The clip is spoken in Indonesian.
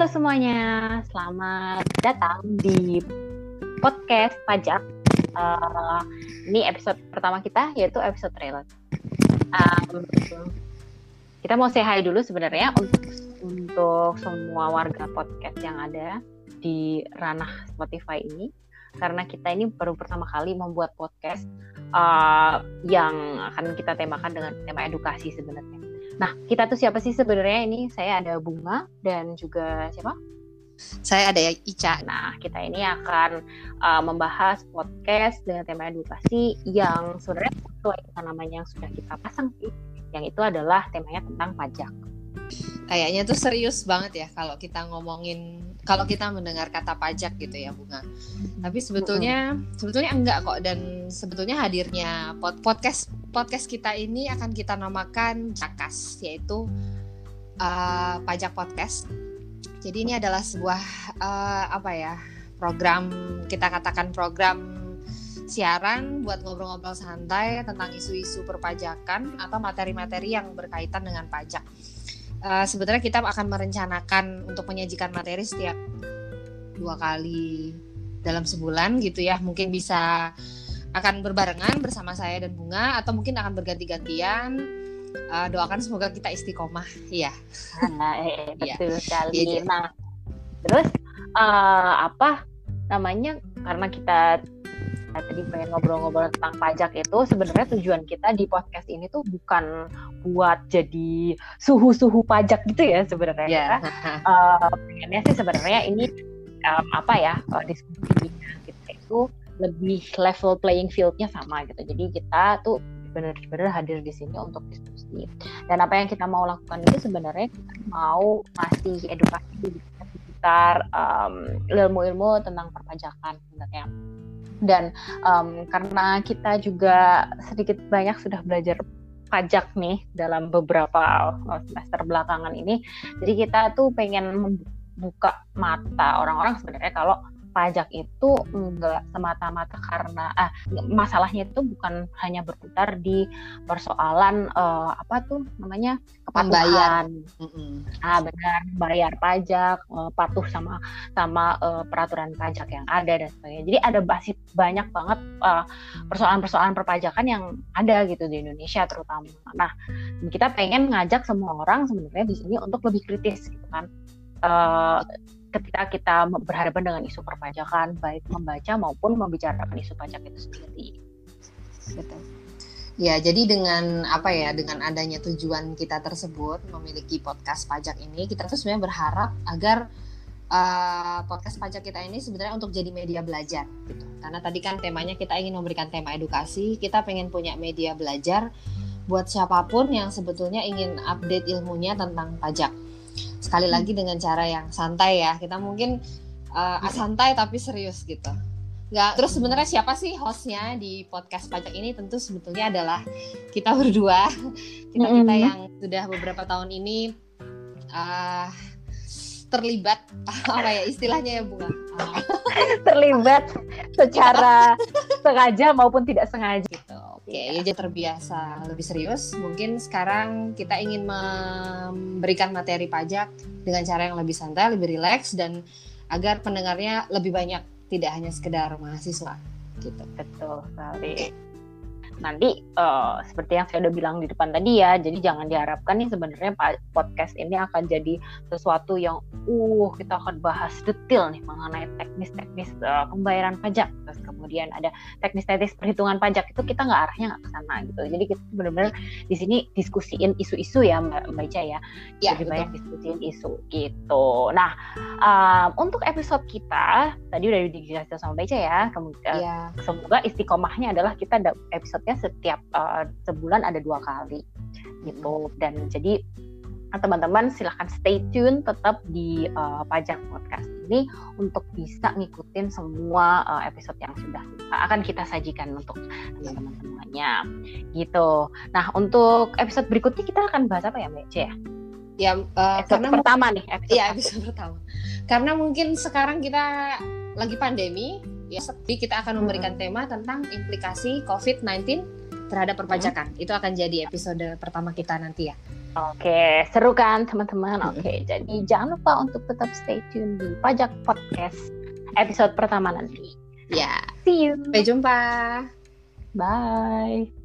Halo semuanya, selamat datang di podcast pajak. Uh, ini episode pertama kita, yaitu episode trailer. Um, kita mau say hi dulu sebenarnya untuk, untuk semua warga podcast yang ada di ranah Spotify ini, karena kita ini baru pertama kali membuat podcast uh, yang akan kita temakan dengan tema edukasi sebenarnya. Nah, kita tuh siapa sih sebenarnya? Ini saya ada Bunga dan juga siapa? Saya ada Ica. Nah, kita ini akan uh, membahas podcast dengan tema edukasi yang sebenarnya sesuai dengan namanya yang sudah kita pasang sih. Yang itu adalah temanya tentang pajak. Kayaknya tuh serius banget ya kalau kita ngomongin kalau kita mendengar kata pajak gitu ya bunga. Tapi sebetulnya sebetulnya enggak kok dan sebetulnya hadirnya pod podcast podcast kita ini akan kita namakan Jakas yaitu uh, pajak podcast. Jadi ini adalah sebuah uh, apa ya program kita katakan program siaran buat ngobrol-ngobrol santai tentang isu-isu perpajakan atau materi-materi yang berkaitan dengan pajak uh, sebetulnya kita akan merencanakan untuk menyajikan materi setiap dua kali dalam sebulan gitu ya mungkin bisa akan berbarengan bersama saya dan bunga atau mungkin akan berganti-gantian uh, doakan semoga kita istiqomah ya nah, eh, betul ya. sekali ya, nah terus uh, apa namanya karena kita Nah, tadi pengen ngobrol-ngobrol tentang pajak itu sebenarnya tujuan kita di podcast ini tuh bukan buat jadi suhu-suhu pajak gitu ya sebenarnya. Yeah. uh, pengennya sih sebenarnya ini um, apa ya uh, diskusi kita itu lebih level playing fieldnya sama gitu. Jadi kita tuh benar-benar hadir di sini untuk diskusi. Dan apa yang kita mau lakukan itu sebenarnya kita mau ngasih edukasi di sekitar um, ilmu-ilmu tentang perpajakan sebenarnya dan um, karena kita juga sedikit banyak sudah belajar pajak nih dalam beberapa uh, semester belakangan ini jadi kita tuh pengen membuka mata orang-orang sebenarnya kalau pajak itu enggak semata-mata karena ah masalahnya itu bukan hanya berputar di persoalan uh, apa tuh namanya kepatuhan. Ah benar bayar pajak, uh, patuh sama sama uh, peraturan pajak yang ada dan sebagainya. Jadi ada basis banyak banget persoalan-persoalan perpajakan yang ada gitu di Indonesia terutama. Nah, kita pengen ngajak semua orang sebenarnya di sini untuk lebih kritis gitu kan. Uh, ketika kita berhadapan dengan isu perpajakan baik membaca maupun membicarakan isu pajak itu sendiri. Betul. Ya, jadi dengan apa ya, dengan adanya tujuan kita tersebut memiliki podcast pajak ini, kita tuh sebenarnya berharap agar uh, podcast pajak kita ini sebenarnya untuk jadi media belajar gitu. Karena tadi kan temanya kita ingin memberikan tema edukasi, kita pengen punya media belajar buat siapa pun yang sebetulnya ingin update ilmunya tentang pajak sekali hmm. lagi dengan cara yang santai ya. Kita mungkin uh, santai tapi serius gitu. Nggak terus sebenarnya siapa sih hostnya di podcast pajak ini? Tentu sebetulnya adalah kita berdua. Kita kita yang sudah beberapa tahun ini uh, terlibat apa ya istilahnya ya bunga? Terlibat secara sengaja maupun tidak sengaja okay, ya jadi terbiasa lebih serius. Mungkin sekarang kita ingin memberikan materi pajak dengan cara yang lebih santai, lebih rileks dan agar pendengarnya lebih banyak, tidak hanya sekedar mahasiswa. Gitu. Betul sekali nanti uh, seperti yang saya udah bilang di depan tadi ya jadi jangan diharapkan nih sebenarnya podcast ini akan jadi sesuatu yang uh kita akan bahas detail nih mengenai teknis-teknis uh, pembayaran pajak. Terus kemudian ada teknis-teknis perhitungan pajak itu kita nggak arahnya nggak ke sana gitu. Jadi kita benar-benar di sini diskusiin isu-isu ya mbak Ica ya, ya lebih banyak diskusiin isu gitu. Nah um, untuk episode kita tadi udah dijelaskan sama mbak Ica ya kemudian ya. semoga istiqomahnya adalah kita ada episode setiap uh, sebulan ada dua kali gitu dan jadi teman-teman silahkan stay tune tetap di uh, pajak podcast ini untuk bisa ngikutin semua uh, episode yang sudah akan kita sajikan untuk teman-teman semuanya gitu. Nah untuk episode berikutnya kita akan bahas apa ya Mbak C ya? Ya uh, episode karena pertama nih episode ya episode pertama. Karena mungkin sekarang kita lagi pandemi ya tapi kita akan memberikan hmm. tema tentang implikasi COVID-19 terhadap perpajakan. Hmm. Itu akan jadi episode pertama kita nanti ya. Oke, seru kan teman-teman? Oke, jadi jangan lupa untuk tetap stay tune di Pajak Podcast episode pertama nanti. Ya. See you. Sampai jumpa. Bye.